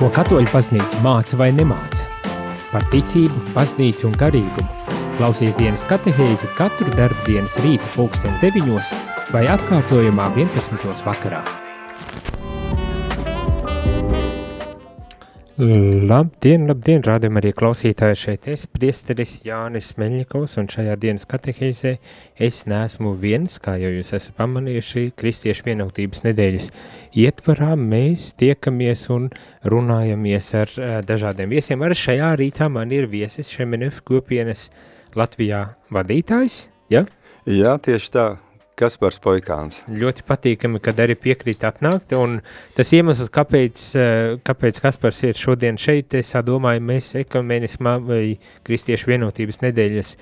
Ko katoļu baznīca māca vai nemāca? Par ticību, baznīcu un garīgumu. Klausies dienas katehēzi katru darbu dienas rīta pulksten 9 vai atkārtojumā 11. vakarā. Labdien, labdien, rādījumā arī klausītāji šeit es, priesteris Jānis Meļņikovs, un šajā dienas katehēzē es neesmu viens, kā jau jūs esat pamanījuši, Kristiešu vienotības nedēļas ietvarā mēs tiekamies un runājamies ar uh, dažādiem viesiem. Arī šajā rītā man ir viesis Šemenef kopienas Latvijā vadītājs, ja? Jā, tieši tā, Kaspars Poikāns. Ļoti patīkami, kad arī piekrīt atnākt, un tas iemesls, kāpēc, eh, kāpēc Kaspars ir šodien šeit, es domāju, mēs ekumenismā vai kristiešu vienotības nedēļas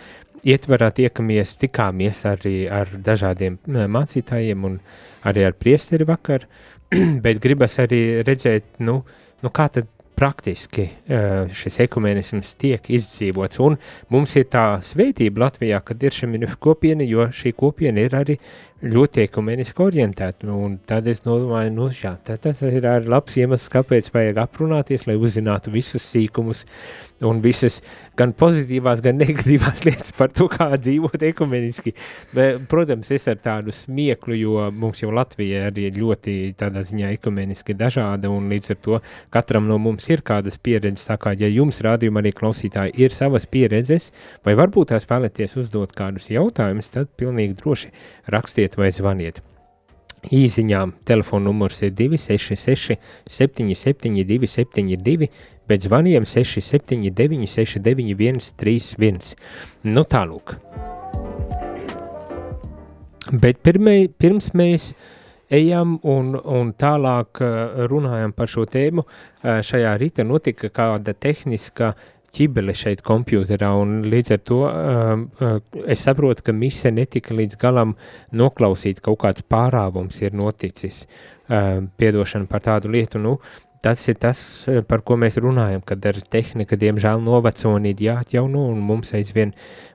ietvarā tiekamies, tikāmies arī ar dažādiem eh, mācītājiem un arī ar priesteri vakar, bet gribas arī redzēt, nu, nu kā tad praktiski eh, šis ekumenisms tiek izdzīvots. Un mums ir tā svētība Latvijā, kad ir šī kopiena, jo šī kopiena ir arī ļoti ekumeniski orientēta. Un tad es domāju, nu, jā, tas ir labs iemesls, kāpēc vajag aprunāties, lai uzzinātu visus sīkumus un visas gan pozitīvās, gan negatīvās lietas par to, kā dzīvot ekumeniski. Bet, protams, es ar tādu smieklu, jo mums jau Latvija arī ir ļoti tādā ziņā ekumeniski dažāda, un līdz ar to katram no mums ir kādas pieredzes, tā kā, ja jums rādījuma arī klausītāji ir savas pieredzes, vai varbūt tās vēlaties uzdot kādus jautājumus, tad pilnīgi droši rakstiet rakstiet vai zvaniet. Īziņām telefona numurs ir 266 772 72, bet zvaniem 679 691 31. Nu tālūk. Bet pirmai, pirms mēs ejam un, un tālāk uh, runājam par šo tēmu, uh, šajā rīta notika kāda tehniska uh, ķibele šeit kompjūterā, un līdz ar to uh, uh, es saprotu, ka mise netika līdz galam noklausīt, kaut kāds pārāvums ir noticis, uh, piedošana par tādu lietu, nu, tas ir tas, eh, par ko mēs runājam, kad ar tehnika, diemžēl, noveco un ir jāatjauno, un mums aizvien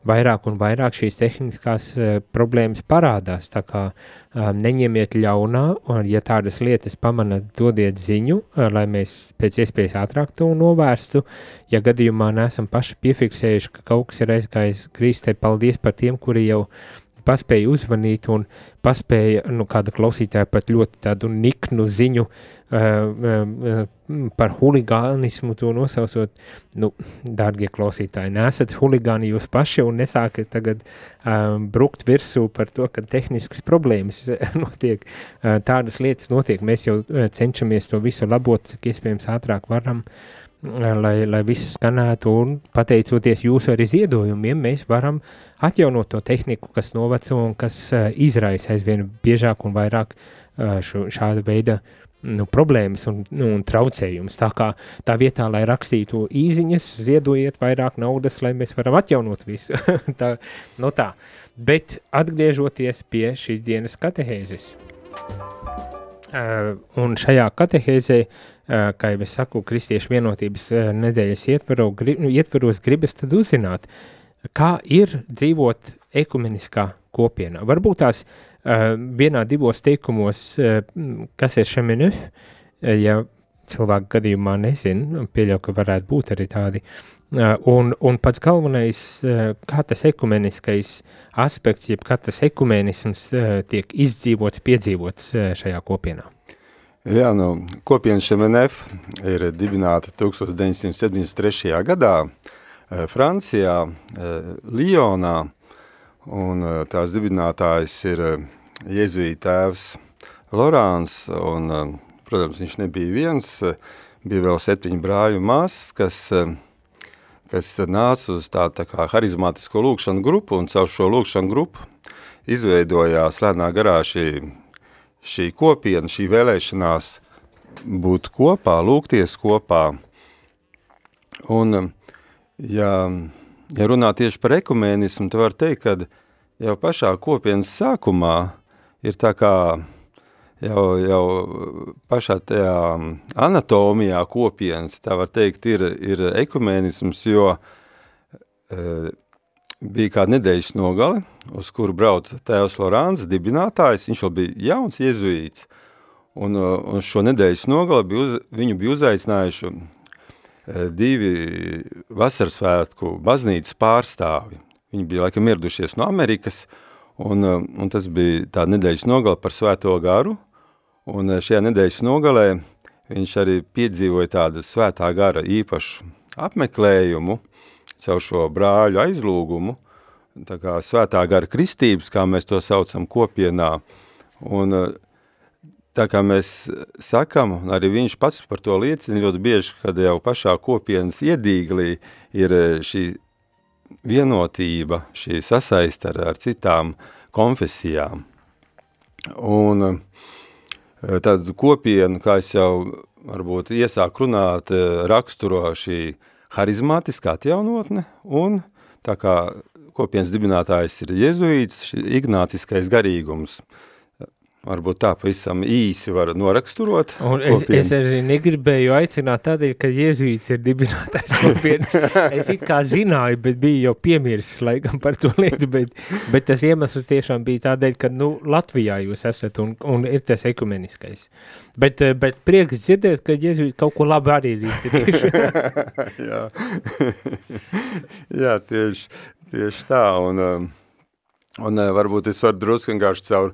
vairāk un vairāk šīs tehniskās uh, problēmas parādās, tā kā um, neņemiet ļaunā, un ja tādas lietas pamanat, dodiet ziņu, uh, lai mēs pēc iespējas ātrāk to novērstu, ja gadījumā neesam paši piefiksējuši, ka kaut kas ir aizgājis krīstē, paldies par tiem, kuri jau paspēja uzvanīt un paspēja, nu, kāda klausītāja pat ļoti tādu niknu ziņu uh, uh, par huligānismu to nosaucot. Nu, dārgie klausītāji, nesat huligāni jūs paši un nesākat tagad uh, brukt virsū par to, ka tehniskas problēmas notiek, uh, tādas lietas notiek. Mēs jau cenšamies to visu labot, cik iespējams ātrāk varam. Uh, lai, lai viss skanētu, un pateicoties jūsu arī ziedojumiem, mēs varam atjaunot to tehniku, kas noveco un kas uh, izraisa aizvien biežāk un vairāk uh, šo, šāda veida nu, problēmas un, nu, un traucējumus. Tā kā tā vietā, lai rakstītu īziņas, ziedojiet vairāk naudas, lai mēs varam atjaunot visu. tā, nu tā. Bet atgriežoties pie šīs dienas katehēzes. Uh, un šajā katehēzē uh, kā jau es saku, kristiešu vienotības nedēļas ietvaro, grib, ietvaros gribas tad uzzināt, kā ir dzīvot ekumeniskā kopienā. Varbūt tās vienā divos teikumos, kas ir šemenef, ja cilvēku gadījumā nezin, pieļauj, ka varētu būt arī tādi, un, un pats galvenais, kā tas ekumeniskais aspekts, jeb kā tas ekumenisms tiek izdzīvots, piedzīvots šajā kopienā. Jā, nu, kopienas ŠMNF ir dibināta 1973. gadā eh, Francijā, eh, Lionā, un eh, tās dibinātājs ir Jēzuīta tēvs Lorāns, un, protams, viņš nebija viens, bija vēl septiņi brāļu māsas, kas, kas nāca uz tādu tā kā harizmātisko lūkšanu grupu, un caur šo lūkšanu grupu izveidojās lēnā garā šī šī kopiena, šī vēlēšanās būt kopā, lūgties kopā. Un, ja, ja runā tieši par ekumēnismu, tad var teikt, ka jau pašā kopienas sākumā ir tā kā jau, jau pašā tajā anatomijā kopienas, tā var teikt, ir, ir ekumēnisms, jo e, bija kāda nedēļas nogale, uz kuru brauc tēvs Lorāns, dibinātājs, viņš vēl bija jauns jezuīts, Un, un šo nedēļas nogali bija uz, viņu bija uzaicinājuši divi vasarsvētku baznīcas pārstāvi. Viņi bija laikam ieradušies no Amerikas, un, un tas bija tā nedēļas nogala par svēto garu, un šajā nedēļas nogalē viņš arī piedzīvoja tādu svētā gara īpašu apmeklējumu caur šo brāļu aizlūgumu, tā kā svētā gara kristības, kā mēs to saucam kopienā, un tā kā mēs sakam, un arī viņš pats par to liecina ļoti bieži, kad jau pašā kopienas iedīglī ir šī vienotība, šī sasaista ar, ar citām konfesijām. Un tad kopienu, kā es jau varbūt iesāk runāt, raksturo šī harizmātiskā atjaunotne un tā kā kopienas dibinātājs ir jezuīts, ignāciskais garīgums. Varbūt tā pavisam īsi var noraksturot. Un es, kopienu. es arī negribēju aicināt tādēļ, ka Jēzuīts ir dibinātājs kopienas. es it kā zināju, bet biju jau piemirsis laikam par to lietu, bet, bet tas iemesls tiešām bija tādēļ, ka nu, Latvijā jūs esat un, un ir tas ekumeniskais. Bet, bet prieks dzirdēt, ka Jēzuīts kaut ko labi arī ir. Jā. Jā, tieši, tieši tā. Un, um, Un varbūt es varu drusku vienkārši caur,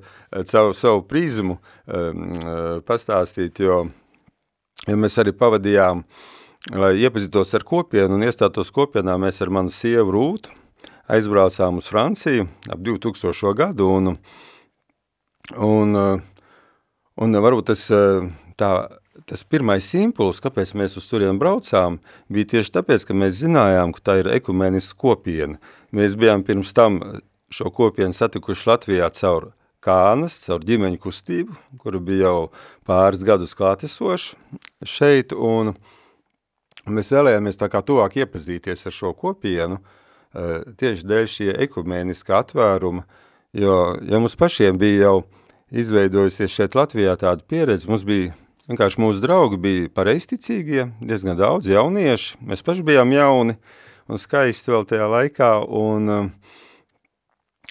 caur savu prizmu um, pastāstīt, jo ja mēs arī pavadījām, lai iepazītos ar kopienu un iestātos kopienā, mēs ar manu sievu Rūtu aizbraucām uz Franciju ap 2000. gadu un, un, un varbūt tas, tā, tas pirmais impuls, kāpēc mēs uz turien braucām, bija tieši tāpēc, ka mēs zinājām, ka tā ir ekumeniska kopiena. Mēs bijām pirms tam šo kopienu satikuši Latvijā caur Kānas, caur ģimeņu kustību, kura bija jau pāris gadus klātesoši šeit, un mēs vēlējāmies tā kā tuvāk iepazīties ar šo kopienu, eh, tieši dēļ šie ekumēniska atvēruma, jo, ja mums pašiem bija jau izveidojusies šeit Latvijā tāda pieredze, mums bija vienkārši mūsu draugi bija pareisticīgie, diezgan daudz jaunieši, mēs paši bijām jauni un skaisti vēl tajā laikā, un uh,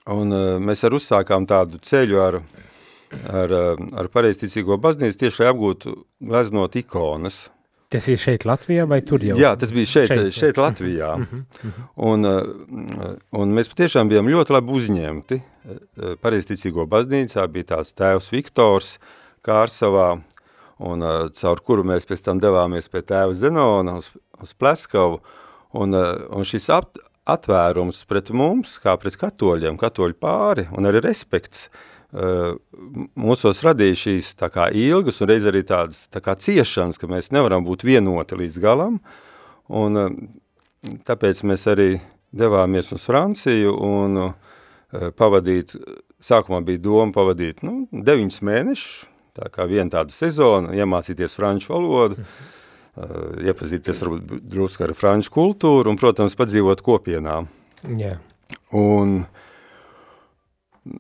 Un uh, mēs arī uzsākām tādu ceļu ar, ar, uh, ar pareizticīgo baznīcu tieši, lai apgūtu gleznot ikonas. Tas ir šeit Latvijā vai tur jau? Jā, tas bija šeit, šeit, šeit Latvijā. Mhm, mhm. un, uh, un mēs patiešām bijām ļoti labi uzņemti. Pareizticīgo baznīcā bija tāds tēvs Viktors Kārsavā, un caur kuru mēs pēc tam devāmies pie tēva Zenona uz, uz Pleskavu, un, un šis ap, atvērums pret mums, kā pret katoļiem, katoļu pāri, un arī respekts uh, mūsos radīja šīs tā kā ilgas un reiz arī tādas tā kā ciešanas, ka mēs nevaram būt vienoti līdz galam, un uh, tāpēc mēs arī devāmies uz Franciju un uh, pavadīt, sākumā bija doma pavadīt, nu, deviņus mēnešus, tā kā vienu tādu sezonu, iemācīties franču valodu, mm -hmm iepazīties varbūt drusku ar franču kultūru un, protams, padzīvot kopienā. Jā. Un,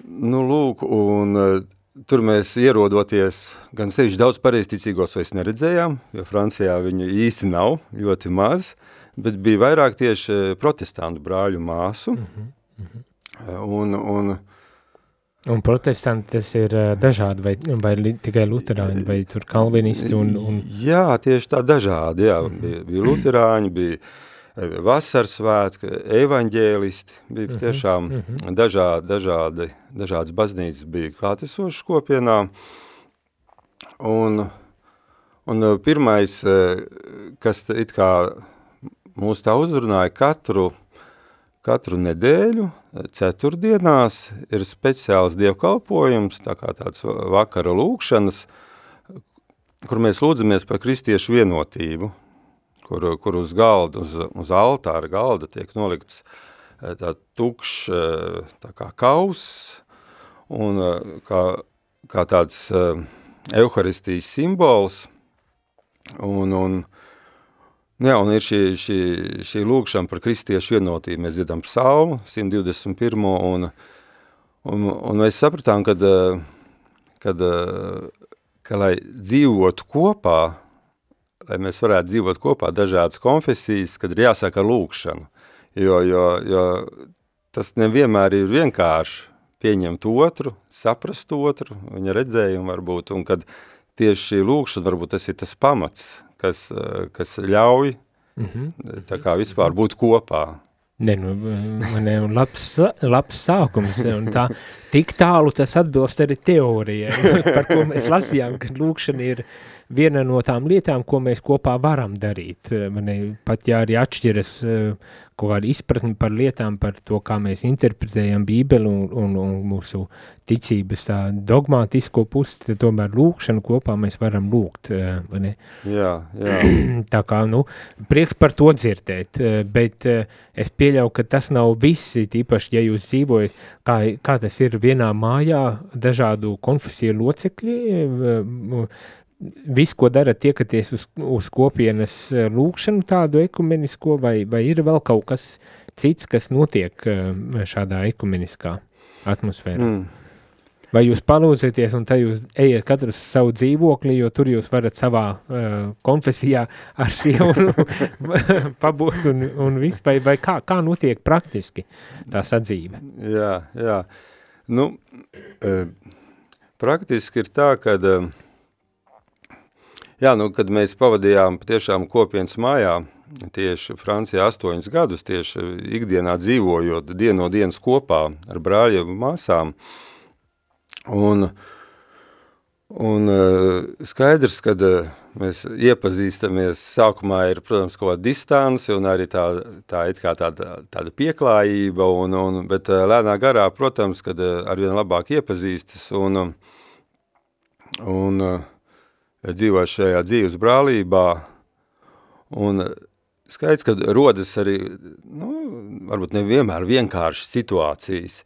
nu, lūk, un tur mēs ierodoties, gan sevišķi daudz pareizticīgos vairs neredzējām, jo Francijā viņu īsti nav, ļoti maz, bet bija vairāk tieši protestantu brāļu māsu. Mm -hmm. Mm -hmm. Un, un, Un protestanti tas ir uh, dažādi, vai, vai tikai luterāņi, vai tur kalvinisti un... un... Jā, tieši tā dažādi, jā, mm bija, bija luterāņi, bija vasarsvētki, evaņģēlisti, bija -hmm. tiešām -hmm. dažādi, dažādi, dažādas baznīcas bija klātesošas kopienā, un, un pirmais, kas it kā mūs tā uzrunāja katru, Katru nedēļu, ceturtdienās, ir speciāls dievkalpojums, tā kā tāds vakara lūkšanas, kur mēs lūdzamies par kristiešu vienotību, kur, kur uz galda, uz, uz altāra galda tiek nolikts eh, tā tukšs eh, tā kā kaus, un eh, kā, kā tāds euharistijas simbols, un, un Jā, un ir šī, šī, šī lūkšana par kristiešu vienotību. Mēs dzirdam psalmu 121. Un, un, un mēs sapratām, kad, kad, ka, lai dzīvotu kopā, lai mēs varētu dzīvot kopā dažādas konfesijas, kad ir jāsāk ar lūkšanu. Jo, jo, jo tas nevienmēr ir vienkārši pieņemt otru, saprast otru, viņa redzējumu varbūt, un kad tieši šī lūkšana, varbūt tas ir tas pamats, kas, kas ļauj mm -hmm. tā kā vispār būt kopā. Ne, nu, man ir labs, labs sākums, un tā tik tālu tas atbilst arī teorijai, par ko mēs lasījām, ka lūkšana ir viena no tām lietām, ko mēs kopā varam darīt. Man pat ja arī atšķiras kaut kāda izpratne par lietām, par to, kā mēs interpretējam Bībeli un, un, un mūsu ticības tā dogmātisko pusi, tad tomēr lūkšanu kopā mēs varam lūgt, eh, vai ne? Jā, jā. tā kā, nu, prieks par to dzirdēt, eh, bet eh, es pieļauju, ka tas nav visi, tīpaši, ja jūs dzīvojat, kā, kā tas ir vienā mājā, dažādu konfesiju locekļi, viss, ko darat, tiekaties uz, uz kopienas eh, lūkšanu tādu ekumenisko, vai, vai ir vēl kaut kas cits, kas notiek eh, šādā ekumeniskā atmosfērā? Mm. Vai jūs palūdzieties un tad jūs ejiet katrs savu dzīvokli, jo tur jūs varat savā uh, konfesijā ar sievu pabūt un, un viss, vai, vai kā, kā notiek praktiski tā sadzīve? Jā, jā. Nu, uh, praktiski ir tā, ka uh, Jā, nu, kad mēs pavadījām patiešām kopienas mājā, tieši Francijā astoņus gadus, tieši ikdienā dzīvojot dienu no dienas kopā ar brāļiem un māsām. Un, un eh, skaidrs, kad eh, mēs iepazīstamies, sākumā ir, protams, kaut kāda distance un arī tā, tā it kā tāda, tāda pieklājība, un, un, bet eh, lēnā garā, protams, kad arvien labāk iepazīstas un, un dzīvo šajā dzīves brālībā, un skaidrs, ka rodas arī, nu, varbūt nevienmēr vienkāršas situācijas.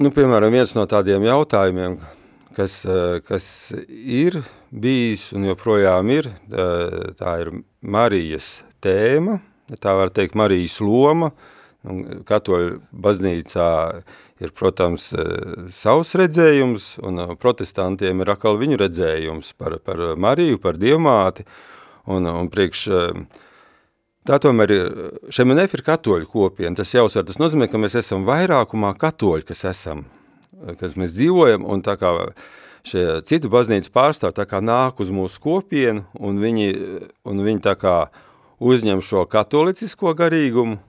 Nu, piemēram, viens no tādiem jautājumiem, kas, kas ir bijis un joprojām ir, tā ir Marijas tēma, tā var teikt Marijas loma, katoļu baznīcā ir, protams, e, savs redzējums, un e, protestantiem ir atkal viņu redzējums par, par Mariju, par Dievmāti, un, un priekš, e, tā tomēr ir, Šemenef ir katoļu kopiena, tas jāuzsver, tas nozīmē, ka mēs esam vairākumā katoļi, kas esam, kas mēs dzīvojam, un tā kā šie citu baznīcas pārstāvi tā kā nāk uz mūsu kopienu, un viņi, un viņi tā kā uzņem šo katolicisko garīgumu,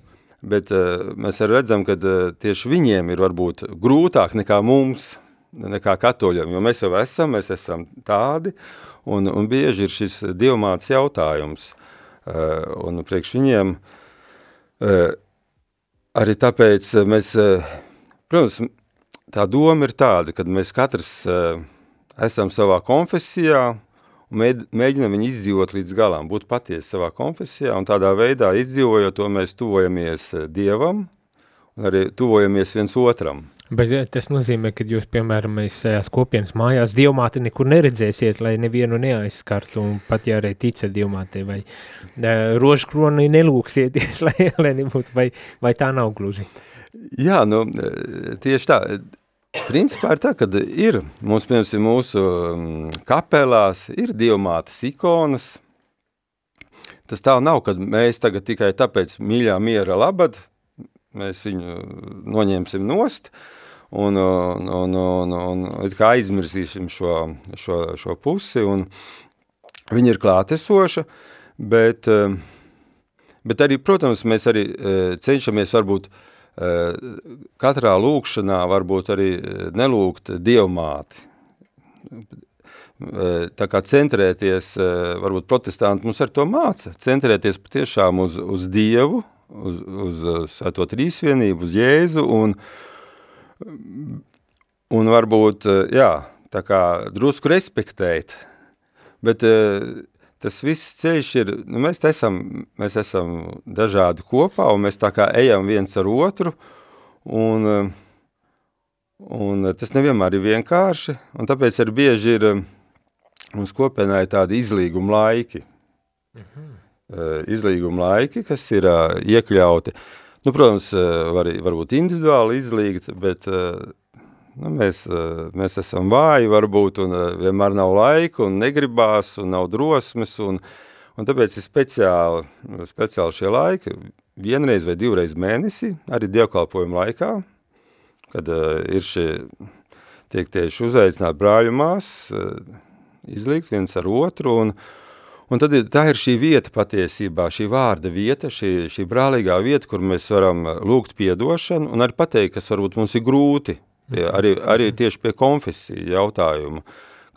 bet uh, mēs arī redzam, ka uh, tieši viņiem ir varbūt grūtāk nekā mums, nekā katoļiem, jo mēs jau esam, mēs esam tādi, un, un bieži ir šis dievmāts jautājums, uh, un priekš viņiem uh, arī tāpēc mēs, uh, protams, tā doma ir tāda, kad mēs katrs uh, esam savā konfesijā, mēģinam viņu izdzīvot līdz galam, būt patiesi savā konfesijā, un tādā veidā izdzīvojot to mēs tuvojamies eh, Dievam, un arī tuvojamies viens otram. Bet tas nozīmē, ka jūs, piemēram, šajās kopienas mājās dievmāti nekur neredzēsiet, lai nevienu neaizskartu, un pat ja arī ticat dievmātei, vai uh, rožkroni nelūksieties, lai, lai nebūtu, vai, vai tā nav gluži? Jā, nu, eh, tieši tā, Principā ir tā, ka ir mums, piemēram, mūsu mm, kapelās ir dievmātes ikonas. Tas tā nav, ka mēs tagad tikai tāpēc mīļā miera labad, mēs viņu noņemsim nost un, un, un, un, un, kā aizmirsīsim šo, šo, šo pusi, un viņa ir klātesoša, bet, bet arī, protams, mēs arī eh, cenšamies varbūt uh, katrā lūkšanā varbūt arī eh, nelūgt dievmāti. Eh, tā kā centrēties, varbūt protestanti mums ar to māca, centrēties patiešām uz, uz Dievu, uz, uz Svēto Trīsvienību, uz Jēzu un, un varbūt, jā, tā kā drusku respektēt, bet tas viss ceļš ir, nu, mēs esam, mēs esam dažādi kopā, un mēs tā kā ejam viens ar otru, un, un tas nevienmēr ir vienkārši, un tāpēc arī bieži ir mums kopienā ir tādi izlīguma laiki. Mhm. Izlīguma laiki, kas ir iekļauti, nu, protams, var, varbūt individuāli izlīgt, bet Nu, mēs, eh, mēs esam vāji, varbūt, un eh, vienmēr nav laika, un negribās, un nav drosmes, un, un tāpēc ir speciāli, speciāli šie laiki, vienreiz vai divreiz mēnesi, arī dievkalpojuma laikā, kad uh, ir šie, tiek tieši uzaicināt brāļu mās, uh, izlīgt viens ar otru, un, un tad ir, tā ir šī vieta patiesībā, šī vārda vieta, šī, šī brālīgā vieta, kur mēs varam lūgt piedošanu, un arī pateikt, kas varbūt mums ir grūti, pie, arī, arī tieši pie konfesiju jautājumu,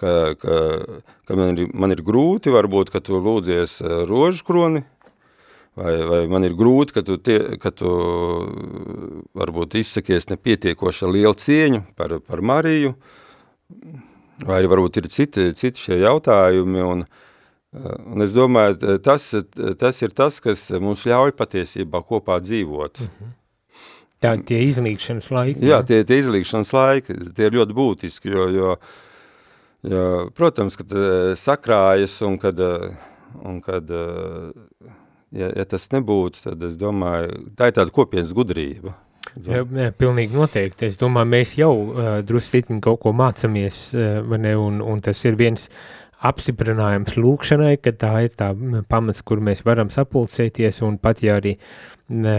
ka, ka, ka man, ir, man ir grūti, varbūt, ka tu lūdzies rožu kroni, vai, vai man ir grūti, ka tu, tie, ka tu varbūt izsakies nepietiekoši lielu cieņu par, par Mariju, vai arī varbūt ir citi, citi šie jautājumi, un, un es domāju, tas, tas ir tas, kas mums ļauj patiesībā kopā dzīvot. -hmm. Tā tie izlīkšanas laiki. Jā, tie, tie izlīkšanas laiki, tie ir ļoti būtiski, jo, jo, jo protams, kad sakrājas un kad, un kad ja, ja tas nebūtu, tad es domāju, tā ir tāda kopienas gudrība. Jā, jā, pilnīgi noteikti. Es domāju, mēs jau uh, drusku kaut ko mācāmies, uh, ne, un, un tas ir viens apstiprinājums lūkšanai, ka tā ir tā pamats, kur mēs varam sapulcēties, un pat ja arī ne,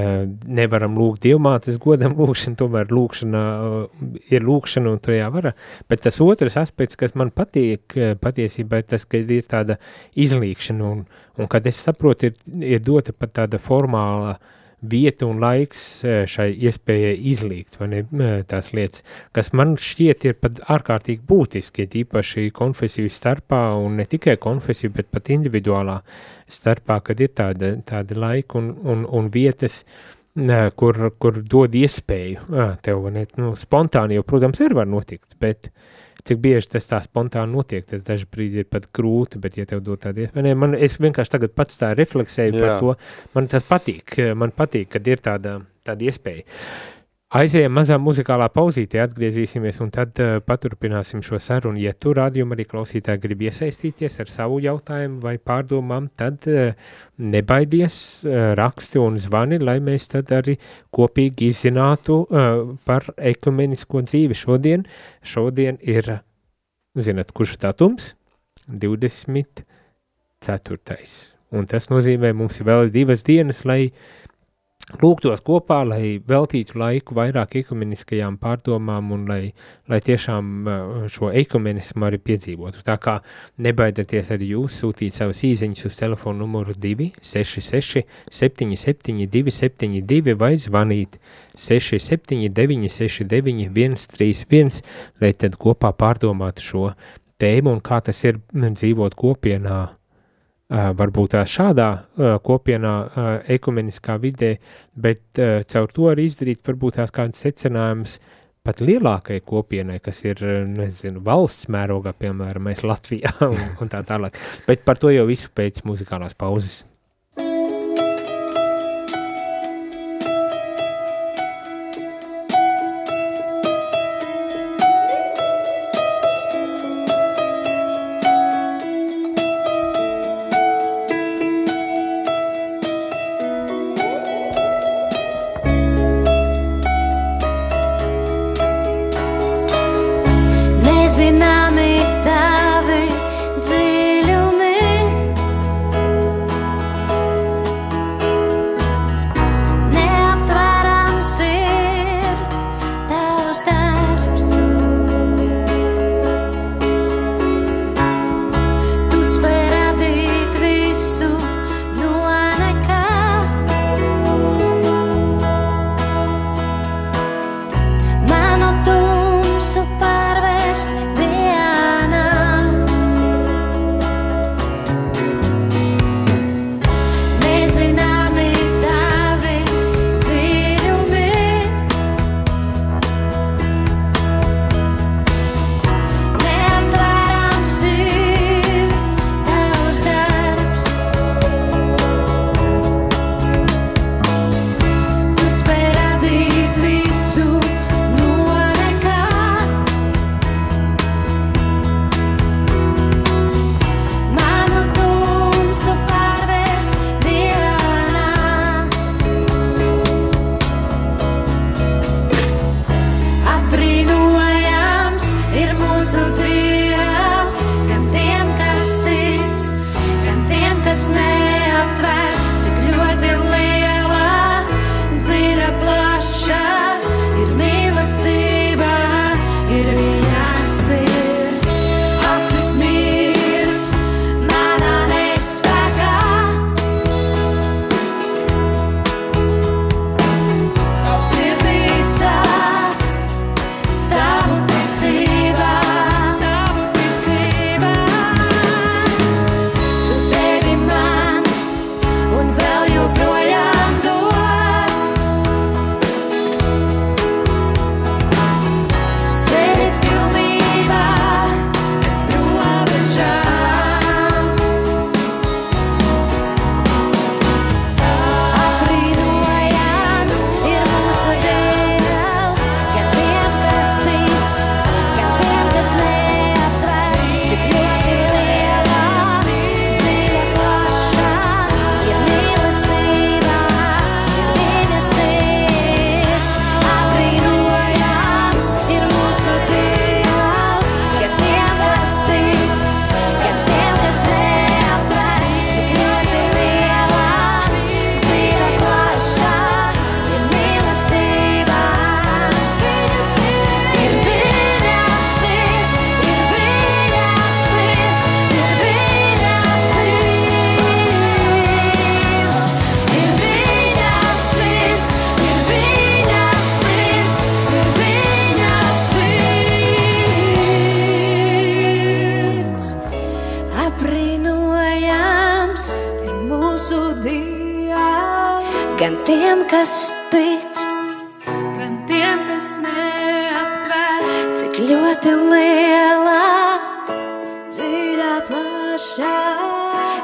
nevaram lūgt dievmātes godam lūkšanu, tomēr lūkšana uh, ir lūkšana un to jāvara, bet tas otrs aspekts, kas man patīk patiesībā, ir tas, ka ir tāda izlīkšana, un, un kad es saprotu, ir, ir dota pat tāda formāla uh, vieta un laiks e, šai iespējai izlīgt, vai ne, tās lietas, kas man šķiet ir pat ārkārtīgi būtiski, īpaši konfesiju starpā, un ne tikai konfesiju, bet pat individuālā starpā, kad ir tāda, tāda laika un, un, un vietas, kur, kur dod iespēju tev, ne, nu, spontāni jau, protams, ir var notikt, bet uh, cik bieži tas tā spontāni notiek, tas dažs brīdi ir pat grūti, bet ja tev dod tādu iespēju, man, es vienkārši tagad pats tā refleksēju Jā. par to, man tas patīk, man patīk, kad ir tāda, tāda iespēja. Aizējām mazā muzikālā pauzītē, atgriezīsimies un tad uh, paturpināsim šo sarunu. Ja tu rādījumi arī klausītāji grib iesaistīties ar savu jautājumu vai pārdomām, tad uh, nebaidies, uh, raksti un zvani, lai mēs tad arī kopīgi izzinātu uh, par ekumenisko dzīvi šodien. Šodien ir, zinat, kurš datums? 24. Un tas nozīmē, mums ir vēl divas dienas, lai uh, lūgtos kopā, lai veltītu laiku vairāk ekumeniskajām pārdomām un lai, lai tiešām uh, šo ekumenismu arī piedzīvotu. Tā kā nebaidieties arī jūs sūtīt savus īziņus uz telefonu numuru 266 77 272 vai zvanīt 679 69 131, lai tad kopā pārdomātu šo tēmu un kā tas ir dzīvot kopienā varbūt tā šādā kopienā, ekumeniskā vidē, bet caur to arī izdarīt varbūt tās kādas secinājumus pat lielākai kopienai, kas ir, nezinu, valsts mērogā, piemēram, Latvijā un, un tā tālāk. Bet par to jau visu pēc muzikālās pauzes.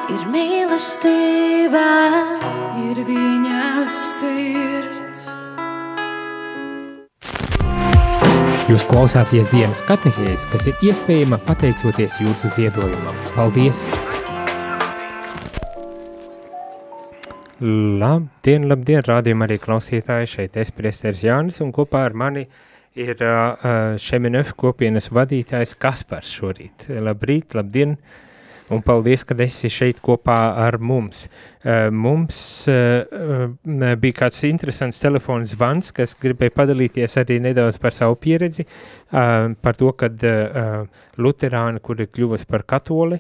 Ir mīlestība, ir viņa sirds. Jūs klausāties dienas katehēs, kas ir iespējama pateicoties jūsu ziedojumam. Paldies! Labdien, labdien, rādījumā arī klausītāji, šeit es priesteris Jānis un kopā ar mani ir uh, Šeminef kopienas vadītājs Kaspars šorīt. Labrīt, labdien! Uh, Un paldies, ka esi šeit kopā ar mums. Uh, mums uh, bija kāds interesants telefons zvans, kas gribēja padalīties arī nedaudz par savu pieredzi, par to, kad luterāni, kuri kļuvusi par katoli,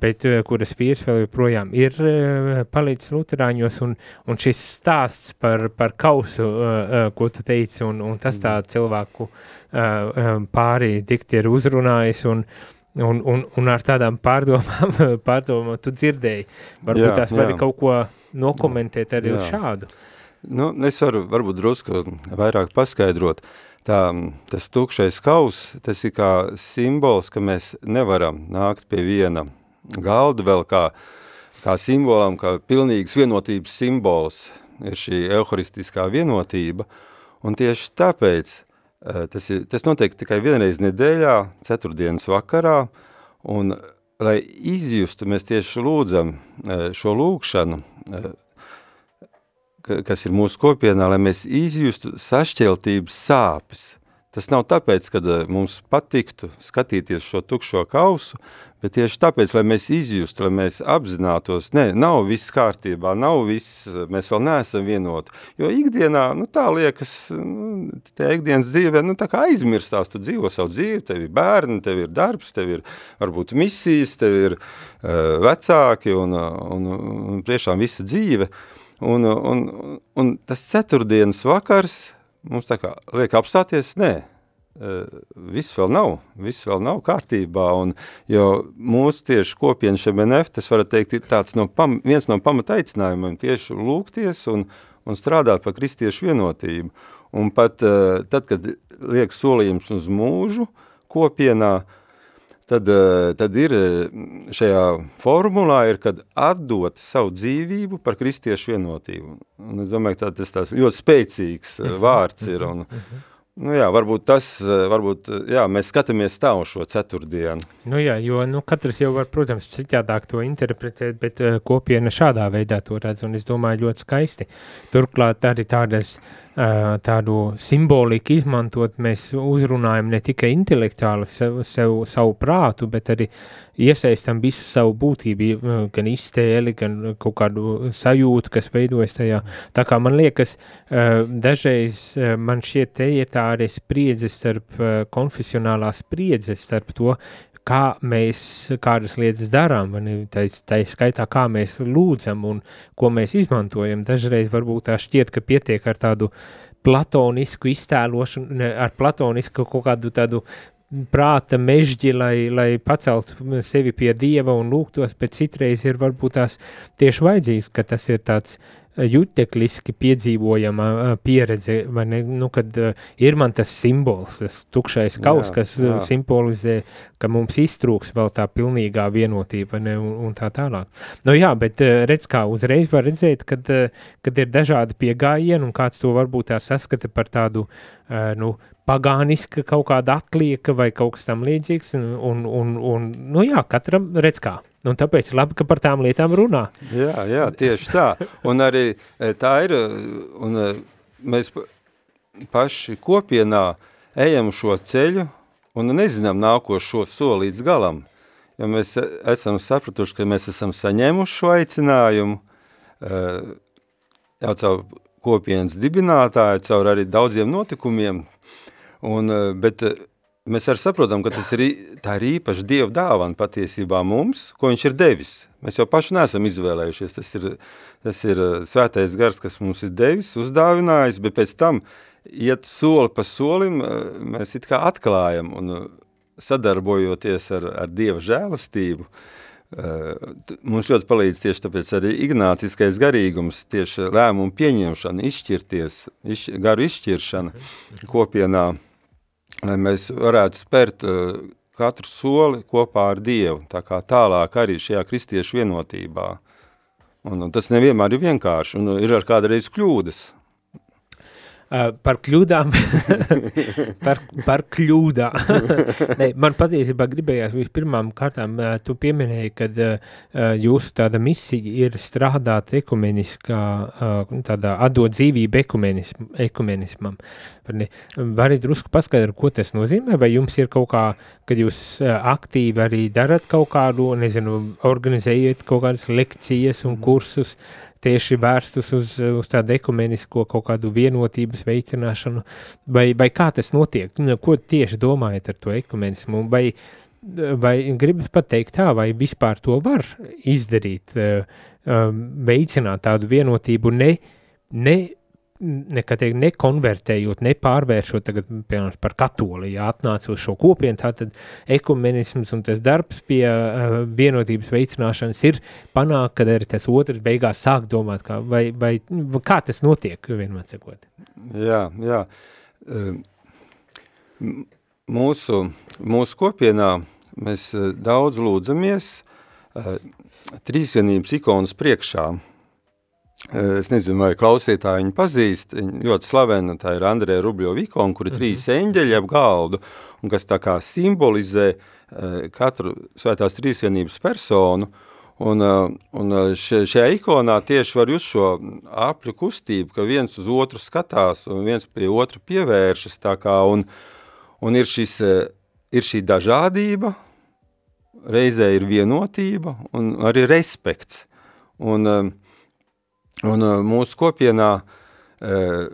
bet kuras vīrs vēl joprojām ir palicis luterāņos, un, un šis stāsts par, par kausu, ko tu teici, un, un tas tā mm. cilvēku pārī dikti ir uzrunājis, un, Un, un, un ar tādām pārdomām, pārdomām tu dzirdēji. Varbūt jā, tās vari jā. kaut ko nokomentēt arī jā. šādu. Nu, es varu varbūt drusku vairāk paskaidrot. Tā, tas tukšais kaus, tas ir kā simbols, ka mēs nevaram nākt pie viena galda vēl kā, kā simbolam, kā pilnīgas vienotības simbols ir šī euharistiskā vienotība. Un tieši tāpēc tas, ir, tas notiek tikai vienreiz nedēļā, ceturtdienas vakarā, un lai izjustu, mēs tieši lūdzam šo lūkšanu, kas ir mūsu kopienā, lai mēs izjustu sašķeltības sāpes. Tas nav tāpēc, ka mums patiktu skatīties šo tukšo kausu, Bet tieši tāpēc, lai mēs izjustu, lai mēs apzinātos, ne, nav viss kārtībā, nav viss, mēs vēl neesam vienoti. Jo ikdienā, nu tā liekas, nu, tajā ikdienas dzīvē, nu tā aizmirstās, tu dzīvo savu dzīvi, tev ir bērni, tev ir darbs, tev ir varbūt misijas, tev ir uh, vecāki un, un, un priešām visa dzīve. Un, un, un tas ceturtdienas vakars mums tā kā liek apstāties, nē, viss vēl nav, viss vēl nav kārtībā, un, jo mūsu tieši kopienas MNF, tas var teikt, ir tāds no pam, viens no pamataicinājumiem tieši lūgties un, un strādāt par kristiešu vienotību. Un pat uh, tad, kad liek solījums uz mūžu kopienā, tad, uh, tad ir šajā formulā, ir, kad atdot savu dzīvību par kristiešu vienotību. Un es domāju, ka tā, tas tās ļoti spēcīgs uh, vārds ir, un, uh -huh. Nu jā, varbūt tas, eh, varbūt, eh, jā, mēs skatāmies tā uz šo ceturtdienu. Nu jā, jo, nu, katrs jau var, protams, citādāk to interpretēt, bet uh, kopiena šādā veidā to redz, un es domāju ļoti skaisti. Turklāt arī tādas uh, tādu simboliku izmantot, mēs uzrunājam ne tikai intelektuāli sev, sev, savu prātu, bet arī iesaistam visu savu būtību, gan iztēli, gan kaut kādu sajūtu, kas veidojas tajā. Tā kā man liekas, dažreiz man šie te ir tā arī spriedze starp konfesionālā spriedze starp to, kā mēs kādas lietas darām, tā, tā skaitā, kā mēs lūdzam un ko mēs izmantojam. Dažreiz varbūt tā šķiet, ka pietiek ar tādu platonisku iztēlošanu, ar platonisku kaut kādu tādu prāta mežģi, lai, lai paceltu sevi pie Dieva un lūgtos, bet citreiz ir varbūt tās tieši vajadzīgs, ka tas ir tāds jutekliski piedzīvojama pieredze, vai ne, nu, kad ir man tas simbols, tas tukšais kaus, jā, kas jā. simbolizē, ka mums iztrūks vēl tā pilnīgā vienotība, ne, un, un tā tālāk. Nu jā, bet redz, kā uzreiz var redzēt, kad, kad ir dažādi piegājieni, un kāds to varbūt tā saskata par tādu, nu, pagāniska kaut kāda atlieka vai kaut kas tam līdzīgs, un, un, un, un nu jā, katram redz kā. Un tāpēc labi, ka par tām lietām runā. Jā, jā, tieši tā. Un arī e, tā ir, e, un e, mēs paši kopienā ejam šo ceļu un nezinām nākošo soli līdz galam. Ja mēs esam sapratuši, ka mēs esam saņēmuši šo aicinājumu, jau caur kopienas dibinātāju, caur arī daudziem notikumiem, un, bet mēs arī saprotam, ka tas ir, tā ir īpaši Dieva dāvana patiesībā mums, ko viņš ir devis. Mēs jau paši neesam izvēlējušies, tas ir, tas ir svētais gars, kas mums ir devis, uzdāvinājis, bet pēc tam iet soli pa solim, mēs it kā atklājam un sadarbojoties ar, ar Dieva žēlastību, Mums ļoti palīdz tieši tāpēc arī ignāciskais garīgums, tieši lēmumu pieņemšana, izšķirties, iš, garu izšķiršana kopienā, lai mēs varētu spērt katru soli kopā ar Dievu, tā kā tālāk arī šajā kristiešu vienotībā. Un, un tas nevienmēr ir vienkārši, un ir ar kādreiz kļūdas, Uh, par kļūdām, par, par kļūdām. ne, man patiesībā gribējās vispirmām kārtām, uh, tu pieminēji, ka uh, jūsu tāda misija ir strādāt ekumeniskā, uh, tādā atdot dzīvību ekumenism, ekumenismam. Vari drusku paskaidrot, ko tas nozīmē, vai jums ir kaut kā, kad jūs uh, aktīvi arī darat kaut kādu, nezinu, organizējat kaut kādas lekcijas un kursus, uh, tieši vērstus uz, uz tādu ekumenisko kaut kādu vienotības veicināšanu, vai, vai kā tas notiek, nu, ko tieši domājat ar to ekumenismu, vai, vai gribat pateikt tā, vai vispār to var izdarīt, veicināt tādu vienotību ne, ne teikt, nekonvertējot, nepārvēršot tagad, piemēram, par katoli, ja atnāca uz šo kopienu, tātad ekumenisms un tas darbs pie uh, vienotības veicināšanas ir panākt, kad arī tas otrs beigās sāk domāt, kā, vai, vai kā tas notiek, vienmēr sakot. Jā, jā. Mūsu, mūsu kopienā mēs daudz lūdzamies uh, trīsvienības ikonas priekšā, Es nezinu, vai klausītāji viņu pazīst. Viņa ļoti slavena, tā ir Andrēja Rubļo Vikona, kur ir mhm. trīs eņģeļi ap galdu, un kas tā kā simbolizē katru svētās trīsvienības personu. Un, un šajā ikonā tieši var just šo apļu kustību, ka viens uz otru skatās un viens pie otra pievēršas. Kā, un, un ir, šis, ir šī dažādība, reizē ir vienotība un arī respekts. Un, Un uh, mūsu kopienā uh,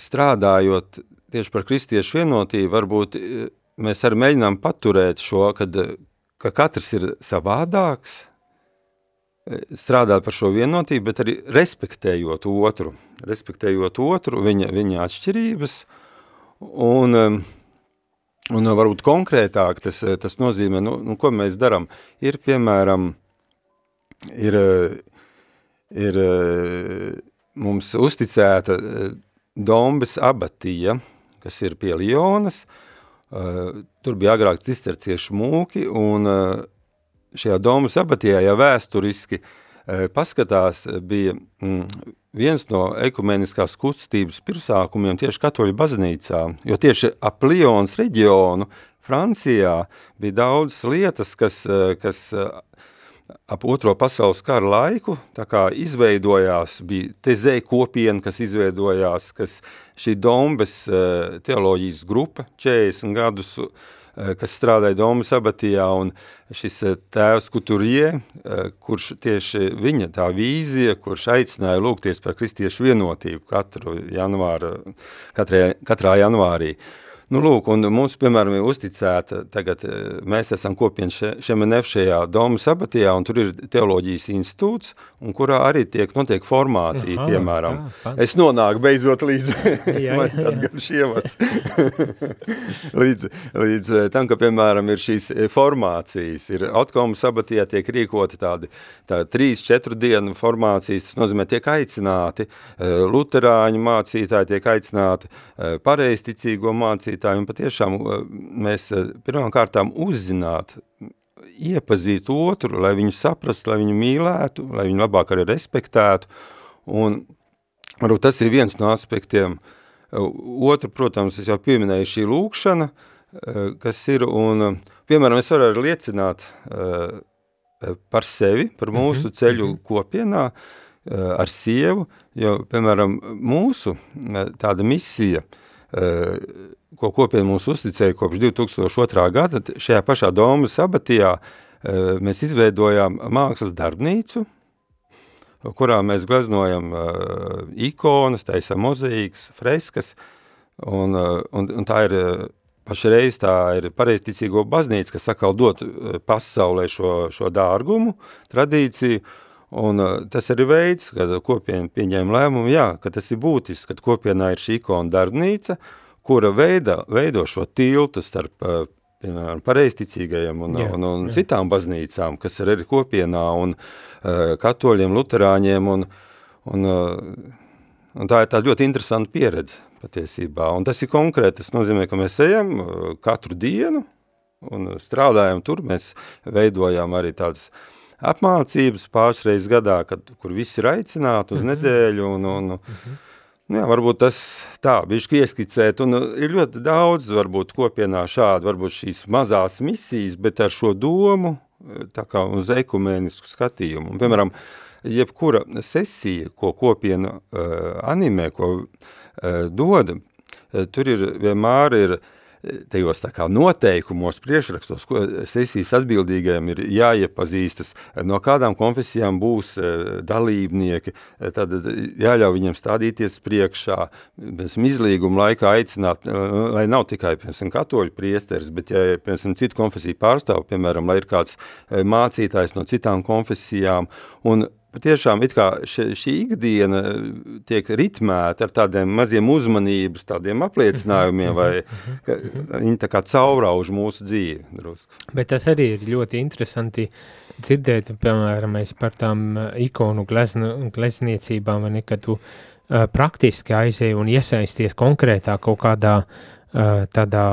strādājot tieši par kristiešu vienotību, varbūt uh, mēs arī mēģinām paturēt šo, kad, ka katrs ir savādāks, strādāt par šo vienotību, bet arī respektējot otru, respektējot otru, viņa, viņa atšķirības, un, um, un varbūt konkrētāk tas, tas nozīmē, nu, nu, ko mēs darām, ir, piemēram, ir ir eh, mums uzticēta eh, Dombes abatija, kas ir pie Lionas. Eh, tur bija agrāk cisterciešu mūki, un šajā Dombes abatijā jau vēsturiski paskatās bija mm, viens no ekumeniskās kustības pirmsākumiem tieši katoļu baznīcā, jo tieši ap Lionas reģionu Francijā bija daudz lietas, kas, kas ap otro pasaules kara laiku, izveidojās, bija tezē kopiena, kas izveidojās, kas šī Dombes uh, teoloģijas grupa 40 gadus, uh, kas strādāja Dombes abatijā, un šis uh, tēvs Kuturie, kurš tieši viņa tā vīzija, kurš aicināja lūgties par kristiešu vienotību katru janvāra, katrā, katrā janvārī. Uh, Nu, lūk, un mums, piemēram, ir uzticēta, tagad eh, mēs esam kopienas Šemenef šajā Doma sabatijā, un tur ir teoloģijas institūts, un kurā arī tiek notiek formācija, Aha, piemēram. Tā, es nonāku beidzot līdz, jā, man tāds garš ievads, līdz, līdz eh, tam, ka, piemēram, ir šīs eh, formācijas, ir Otkomu sabatijā tiek rīkoti tādi tā, trīs, četru dienu formācijas, tas nozīmē tiek aicināti, luterāņu mācītāji tiek aicināti, pareisticīgo mācītāji, klausītājiem patiešām uh, mēs uh, pirmām kārtām uzzināt, iepazīt otru, lai viņu saprastu, lai viņu mīlētu, lai viņu labāk arī respektētu. Un varbūt tas ir viens no aspektiem. Uh, otru, protams, es jau pieminēju šī lūkšana, kas ir, un, piemēram, es varu arī liecināt par sevi, par mūsu mm -hmm. ceļu mhm. kopienā, ar sievu, jo, piemēram, mūsu tāda misija, ko kopiena mums uzticēja kopš 2002. gada, šajā pašā Domas abatijā e, mēs izveidojām mākslas darbnīcu, kurā mēs gleznojam uh, ikonas, taisam mozaīkas, freskas, un, uh, un, un tā ir pašreiz tā ir pareizticīgo baznīca, kas sakal dot pasaulē šo, šo dārgumu, tradīciju, un tas arī veids, kad kopiena pieņēma lēmumu, jā, ka tas ir būtisks, kad kopienā ir šī ikona darbnīca, uh, kura veida, veido šo tiltu starp uh, piemēram, pareisticīgajiem un, Jā, un, un jā. citām baznīcām, kas ir arī kopienā, un uh, katoļiem, luterāņiem, un, un, uh, un tā ir tāda ļoti interesanta pieredze patiesībā. Un tas ir konkrēti, tas nozīmē, ka mēs ejam uh, katru dienu un strādājam tur, mēs veidojam arī tādas apmācības pāris reizes gadā, kad, kur visi ir aicināti uz nedēļu, un, un nu jā, varbūt tas tā, bišķi ieskicēt, un uh, ir ļoti daudz, varbūt kopienā šādi, varbūt šīs mazās misijas, bet ar šo domu, uh, tā kā uz ekumēnisku skatījumu. Un, piemēram, jebkura sesija, ko kopiena uh, animē, ko uh, dod, uh, tur ir vienmēr ir uh, tajos tā kā noteikumos, priešrakstos, ko sesijas atbildīgajiem ir jāiepazīstas, no kādām konfesijām būs eh, dalībnieki, eh, tad jāļauj viņiem stādīties priekšā, mēs izlīguma laikā aicināt, lai nav tikai, piemēram, katoļu priesteris, bet, ja, piemēram, citu konfesiju pārstāv, piemēram, lai ir kāds mācītājs no citām konfesijām, un patiešām šī ikdiena tiek ritmēta ar tādiem maziem uzmanības, tādiem apliecinājumiem, vai ka, viņi tā kā caurauž mūsu dzīvi drusku. Bet tas arī ir ļoti interesanti dzirdēt, piemēram, par tām uh, ikonu gleznu, glezniecībām, vai ne, ka tu uh, praktiski aizēji un iesaisties konkrētā kaut kādā uh, tādā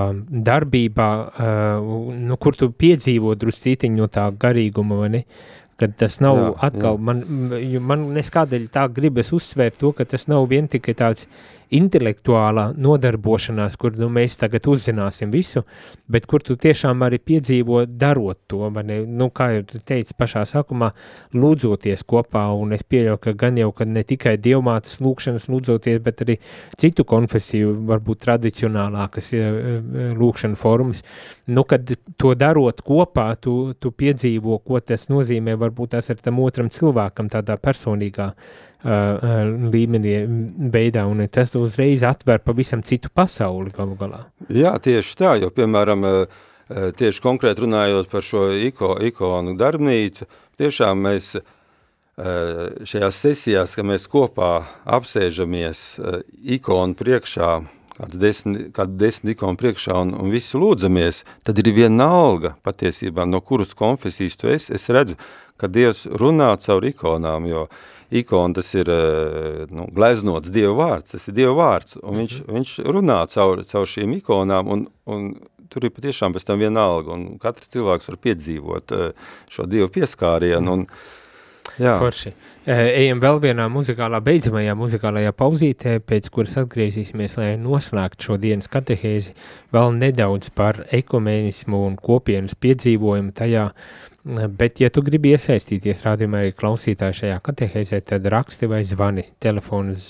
darbībā, uh, nu, kur tu piedzīvo druscītiņu no tā garīguma, vai ne, kad tas nav jā, atkal, jā. man, man neskādēļ tā gribas uzsvērt to, ka tas nav vien tikai tāds intelektuālā nodarbošanās, kur nu, mēs tagad uzzināsim visu, bet kur tu tiešām arī piedzīvo darot to, vai ne, nu, kā jau tu teici pašā sākumā, lūdzoties kopā, un es pieļauju, ka gan jau, ka ne tikai dievmātas lūkšanas lūdzoties, bet arī citu konfesiju, varbūt tradicionālākas eh, eh, lūkšana formas, nu, kad to darot kopā, tu, tu piedzīvo, ko tas nozīmē, varbūt tas ir tam otram cilvēkam tādā personīgā uh, uh, līmenī veidā, un tas uzreiz atver pavisam citu pasauli galu galā. Jā, tieši tā, jo, piemēram, eh, tieši konkrēti runājot par šo iko, ikonu darbnīcu, tiešām mēs šajās sesijās, ka mēs kopā apsēžamies ikonu priekšā, kāds desmit, kādu desmit ikonu priekšā un, un visu lūdzamies, tad ir vienalga patiesībā, no kuras konfesijas tu esi, es redzu, ka Dievs runā caur ikonām, jo ikona tas ir eh, nu, gleznots Dieva vārds, tas ir Dieva vārds, un viņš, viņš runā caur, caur šīm ikonām, un, un tur ir patiešām pēc tam vienalga, un katrs cilvēks var piedzīvot eh, šo Dievu pieskārienu, un jā. Forši. Eh, Ejam vēl vienā muzikālā, beidzamajā muzikālajā pauzītē, pēc kuras atgriezīsimies, lai noslēgtu šo dienas katehēzi, vēl nedaudz par ekumēnismu un kopienas piedzīvojumu tajā, bet, ja tu gribi iesaistīties rādījumā arī klausītāji šajā katehēzē, tad raksti vai zvani telefonas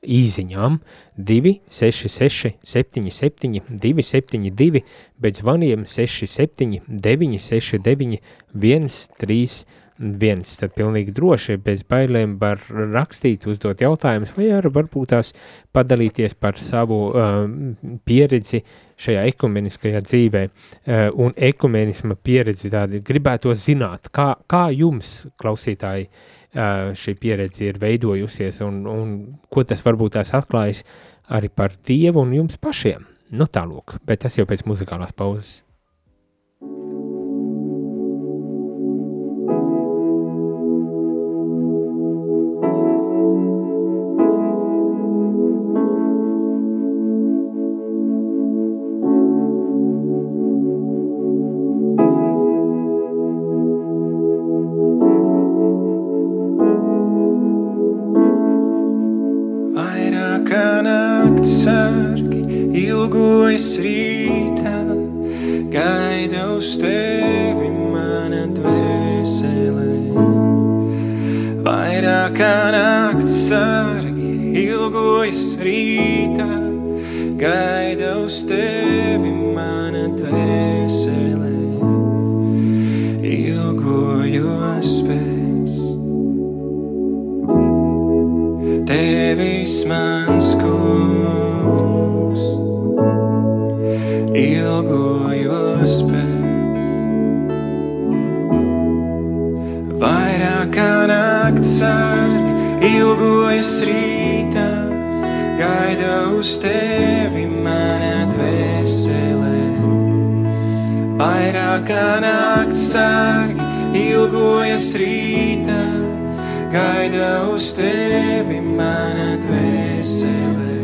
īziņām 266 77 272, bet zvaniem 67 969 131. Tad pilnīgi droši, bez bailēm var rakstīt, uzdot jautājumus, vai arī varbūt tās padalīties par savu um, pieredzi šajā ekumeniskajā dzīvē uh, un ekumenisma pieredzi tādi gribētu zināt, kā, kā jums, klausītāji, uh, šī pieredze ir veidojusies un, un ko tas varbūt tās atklājas arī par Dievu un jums pašiem. Nu tālūk, bet tas jau pēc muzikālās pauzes. Ilgojas rītā, gaida uz tevi mana dvēsele. vairāk kā nakts sargi, ilgojas rītā, gaida uz tevi mana dvēsele,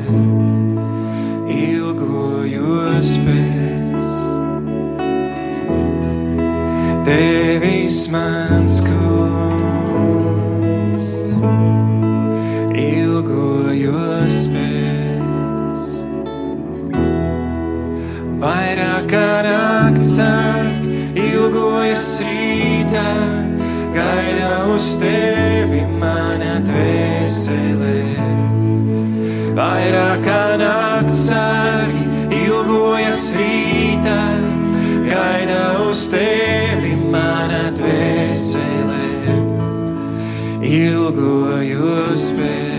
ilgojos pēc. Tevis mans kungs, rītā, gaida uz tevi mana dvēsele. Vairāk kā nakts sāk, ilgojas rītā, gaida uz tevi mana dvēsele. Ilgojos pēc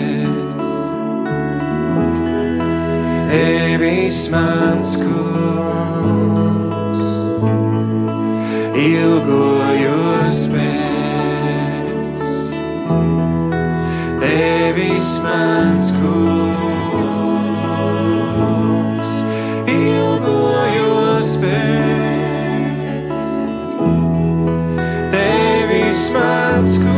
tevis mans kungs, ilgojos mans kungs, ilgojos pēc. Tevis mans kungs,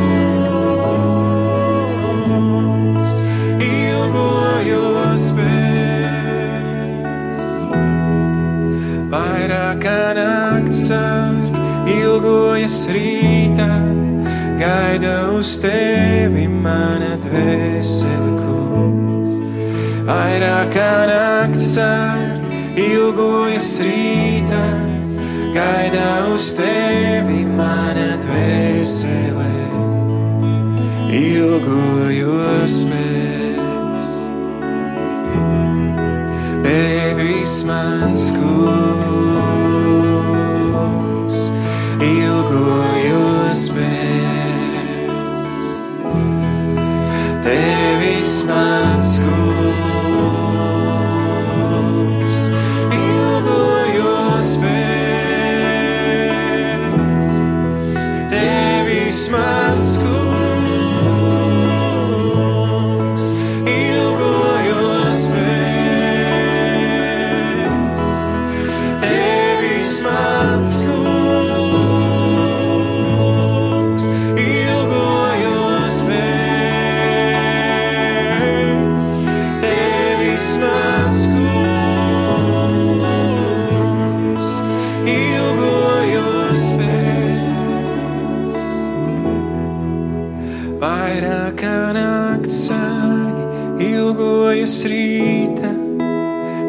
Vairāk kā nakts sargi, ilgojas rīta,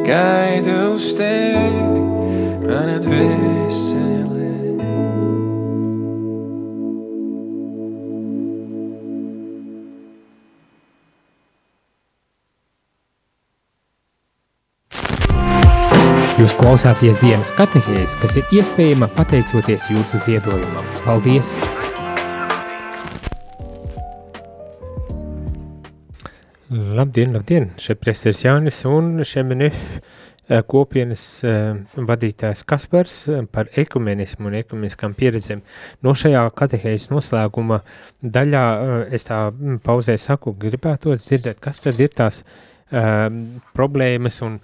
gaida uz tevi, mana dvēsele. Jūs klausāties dienas katehēs, kas ir iespējama pateicoties jūsu ziedojumam. Paldies! Labdien, labdien! Šeit priesteris Jānis un Šemenef eh, kopienas eh, vadītājs Kaspars eh, par ekumenismu un ekumeniskām pieredzēm. No šajā katehējas noslēguma daļā es tā mm, pauzē saku, gribētos dzirdēt, kas tad ir tās um, problēmas un,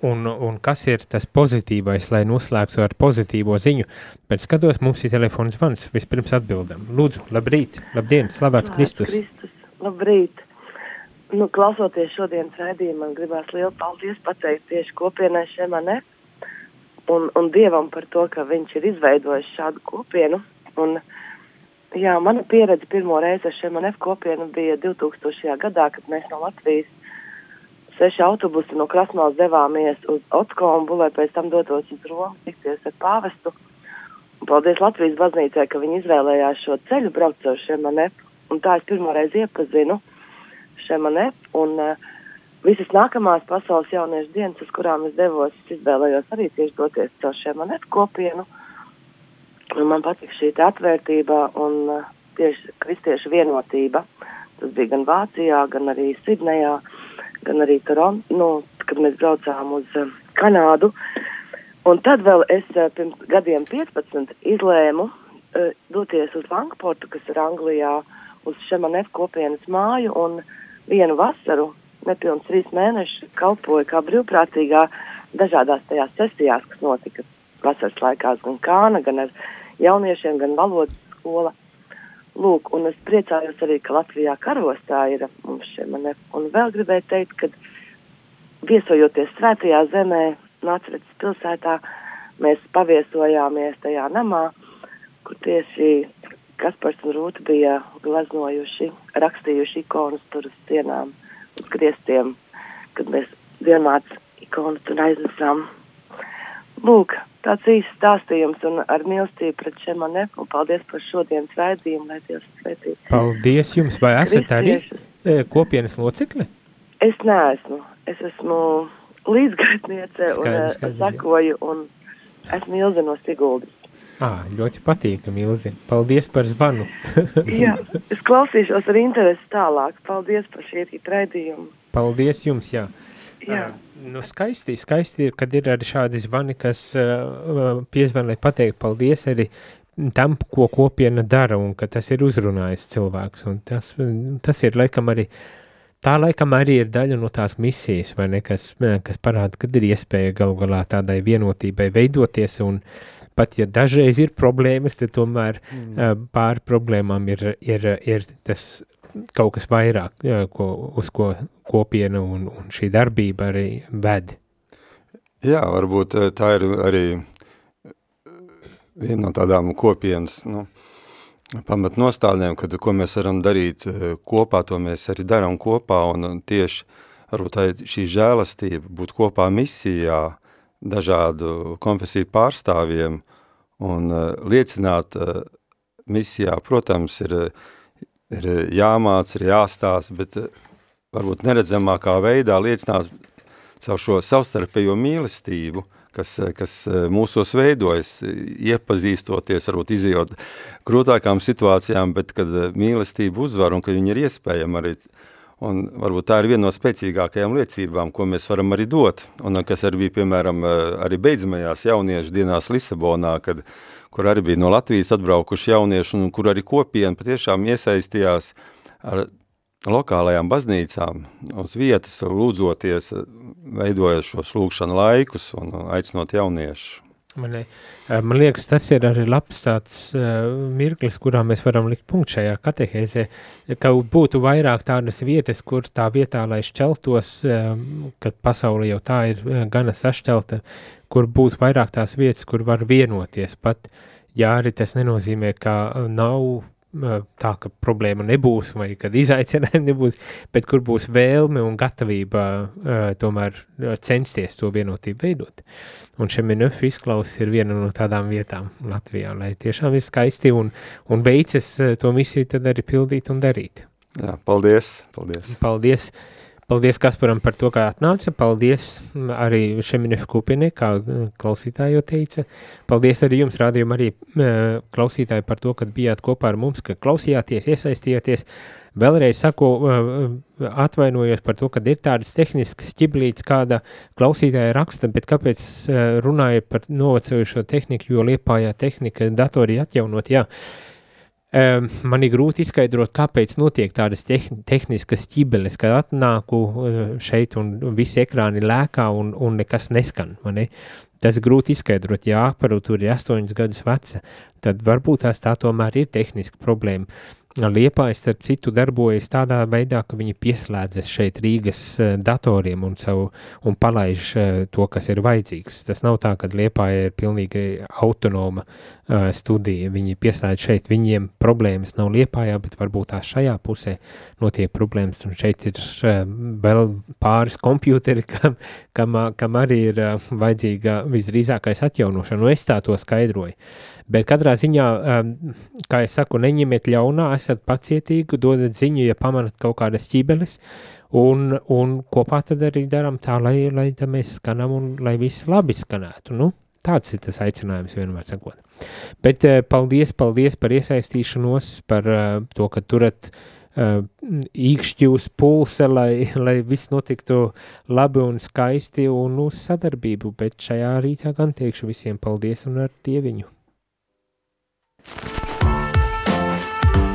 un, un kas ir tas pozitīvais, lai noslēgtu ar pozitīvo ziņu. Bet skatos, mums ir telefons zvans, vispirms atbildam. Lūdzu, labrīt, labdien, slavēts Kristus. Kristus. Labrīt! Nu, klausoties šodienas raidījumā, man gribās lielu paldies pateikt tieši kopienai Šemanē un, un Dievam par to, ka viņš ir izveidojis šādu kopienu. Un, jā, mana pieredze pirmo reizi ar Šemanef kopienu bija 2000. gadā, kad mēs no Latvijas seši autobusi no Krasnās devāmies uz Otkombu, lai pēc tam dotos uz Romu tikties ar pāvestu. Un paldies Latvijas baznīcai, ka viņi izvēlējās šo ceļu braukt caur Šemanef. Un tā es pirmo reizi iepazinu Šemanef. Un uh, visas nākamās pasaules jauniešu dienas, uz kurām es devos, es izvēlējos arī tieši doties caur Šemanef kopienu. Un man patīk šī atvērtība un uh, tieši kristiešu vienotība. Tas bija gan Vācijā, gan arī Sidnejā, gan arī Torontā, nu, kad mēs braucām uz uh, Kanādu. Un tad vēl es uh, pirms gadiem 15 izlēmu uh, doties uz Lankportu, kas ir Anglijā, uz Šemanef kopienas māju un vienu vasaru, nepilns trīs mēnešus, kalpoju kā brīvprātīgā dažādās tajās sesijās, kas notika vasaras laikās gan kāna, gan ar jauniešiem, gan valodas skola. Lūk, un es priecājos arī, ka Latvijā karostā ir mums šie mani, un vēl gribēju teikt, ka viesojoties svētajā zemē, Nācretas pilsētā, mēs paviesojāmies tajā namā, kur tieši Kaspars un Rūta bija glaznojuši, rakstījuši ikonas tur uz sienām, uz griestiem, kad mēs vienmāc ikonu tur aiznesām. Lūk, tāds īsts stāstījums un ar mīlestību pret Šemane un paldies par šodienas raidījumu, lai Dievs svētī. Paldies jums, vai esat arī e, kopienas locekli? Es neesmu, es esmu līdzgaitniece un Skaidrs, eh, skaidrs, jā. sakoju un esmu Ilze no Siguldas. Ā, ļoti patīkami, Ilzi. Paldies par zvanu. Jā, es klausīšos ar interesi tālāk. Paldies par šī raidījumu. Paldies jums, jā. Jā. Uh, nu skaisti, skaisti ir, kad ir arī šādi zvani, kas uh, piezvan, lai pateikt paldies arī tam, ko kopiena dara un ka tas ir uzrunājis cilvēks. Un tas, tas ir laikam arī, tā laikam arī ir daļa no tās misijas, vai ne, kas, kas parāda, kad ir iespēja galu galā tādai vienotībai veidoties un pat ja dažreiz ir problēmas, tad tomēr mm. pāri problēmām ir, ir, ir tas kaut kas vairāk, ko, uz ko kopiena un, un šī darbība arī ved. Jā, varbūt tā ir arī viena no tādām kopienas nu, pamatnostādnēm, kad ko mēs varam darīt eh, kopā, to mēs arī darām kopā, un, tieši varbūt tā šī žēlastība, būt kopā misijā, dažādu konfesiju pārstāvjiem un uh, liecināt uh, misijā, protams, ir, ir jāmāc, ir jāstāsta, bet varbūt neredzamākā veidā liecināt savu šo savstarpējo mīlestību, kas, kas mūsos veidojas, iepazīstoties, varbūt izjot grūtākām situācijām, bet kad mīlestība uzvar un ka viņa ir iespējama arī, un varbūt tā ir viena no spēcīgākajām liecībām, ko mēs varam arī dot, un kas arī bija, piemēram, arī beidzamajās jauniešu dienās Lisabonā, kad, kur arī bija no Latvijas atbraukuši jaunieši, un kur arī kopiena patiešām iesaistījās ar lokālajām baznīcām uz vietas, lūdzoties, veidojot šos lūkšanu laikus un aicinot jauniešu. Man, man liekas, tas ir arī labs tāds uh, mirklis, kurā mēs varam likt punktu šajā katehēzē, ka būtu vairāk tādas vietas, kur tā vietā, lai šķeltos, uh, kad pasaule jau tā ir uh, gana sašķelta, kur būtu vairāk tās vietas, kur var vienoties. Pat, ja arī tas nenozīmē, ka nav tā, ka problēma nebūs vai kad izaicinājumi nebūs, bet kur būs vēlme un gatavība uh, tomēr censties to vienotību veidot. Un šiem minēf izklausas ir viena no tādām vietām Latvijā, lai tiešām ir skaisti un, un veicas to misiju tad arī pildīt un darīt. Jā, paldies, paldies. Paldies. Paldies Kasparam par to, kā atnāca. Paldies arī Šeminefa Kupinē, kā klausītāji jau teica. Paldies arī jums, rādījumi arī klausītāji par to, ka bijāt kopā ar mums, ka klausījāties, iesaistījāties. Vēlreiz saku, atvainojos par to, ka ir tādas tehniskas ķiblītes, kāda klausītāja raksta, bet kāpēc runāja par novecojušo tehniku, jo liepājā tehnika datori atjaunot, jā. Um, man ir grūti izskaidrot, kāpēc notiek tādas tehniskas ķibeles, kad atnāku šeit un visi ekrāni lēkā un, un nekas neskan. Ne? Tas grūti izskaidrot, ja aparatūra ir astoņas gadus veca, tad varbūt tās tā tomēr ir tehniska problēma. Liepājs, starp citu, darbojas tādā veidā, ka viņi pieslēdzas šeit Rīgas datoriem un, savu, un palaiž to, kas ir vajadzīgs. Tas nav tā, ka Liepāja ir pilnīgi autonoma uh, studija. Viņi pieslēdz šeit, viņiem problēmas nav Liepājā, bet varbūt tā šajā pusē notiek problēmas, un šeit ir uh, vēl pāris kompjūteri, kam, kam, kam arī ir uh, vajadzīga visdrīzākais atjaunošana, un es tā to skaidroju. Bet katrā ziņā, um, kā es saku, neņemiet ļaunā, esat pacietīgi, dodat ziņu, ja pamanat kaut kādas ķībeles, un, un kopā tad arī darām tā, lai, lai tā mēs skanam un lai viss labi skanētu. Nu, tāds ir tas aicinājums vienmēr sakot. Bet uh, paldies, paldies par iesaistīšanos, par uh, to, ka turat īkšķi uz pulsa, lai, lai viss notiktu labi un skaisti un uz sadarbību, bet šajā rītā gan teikšu visiem paldies un ar dieviņu.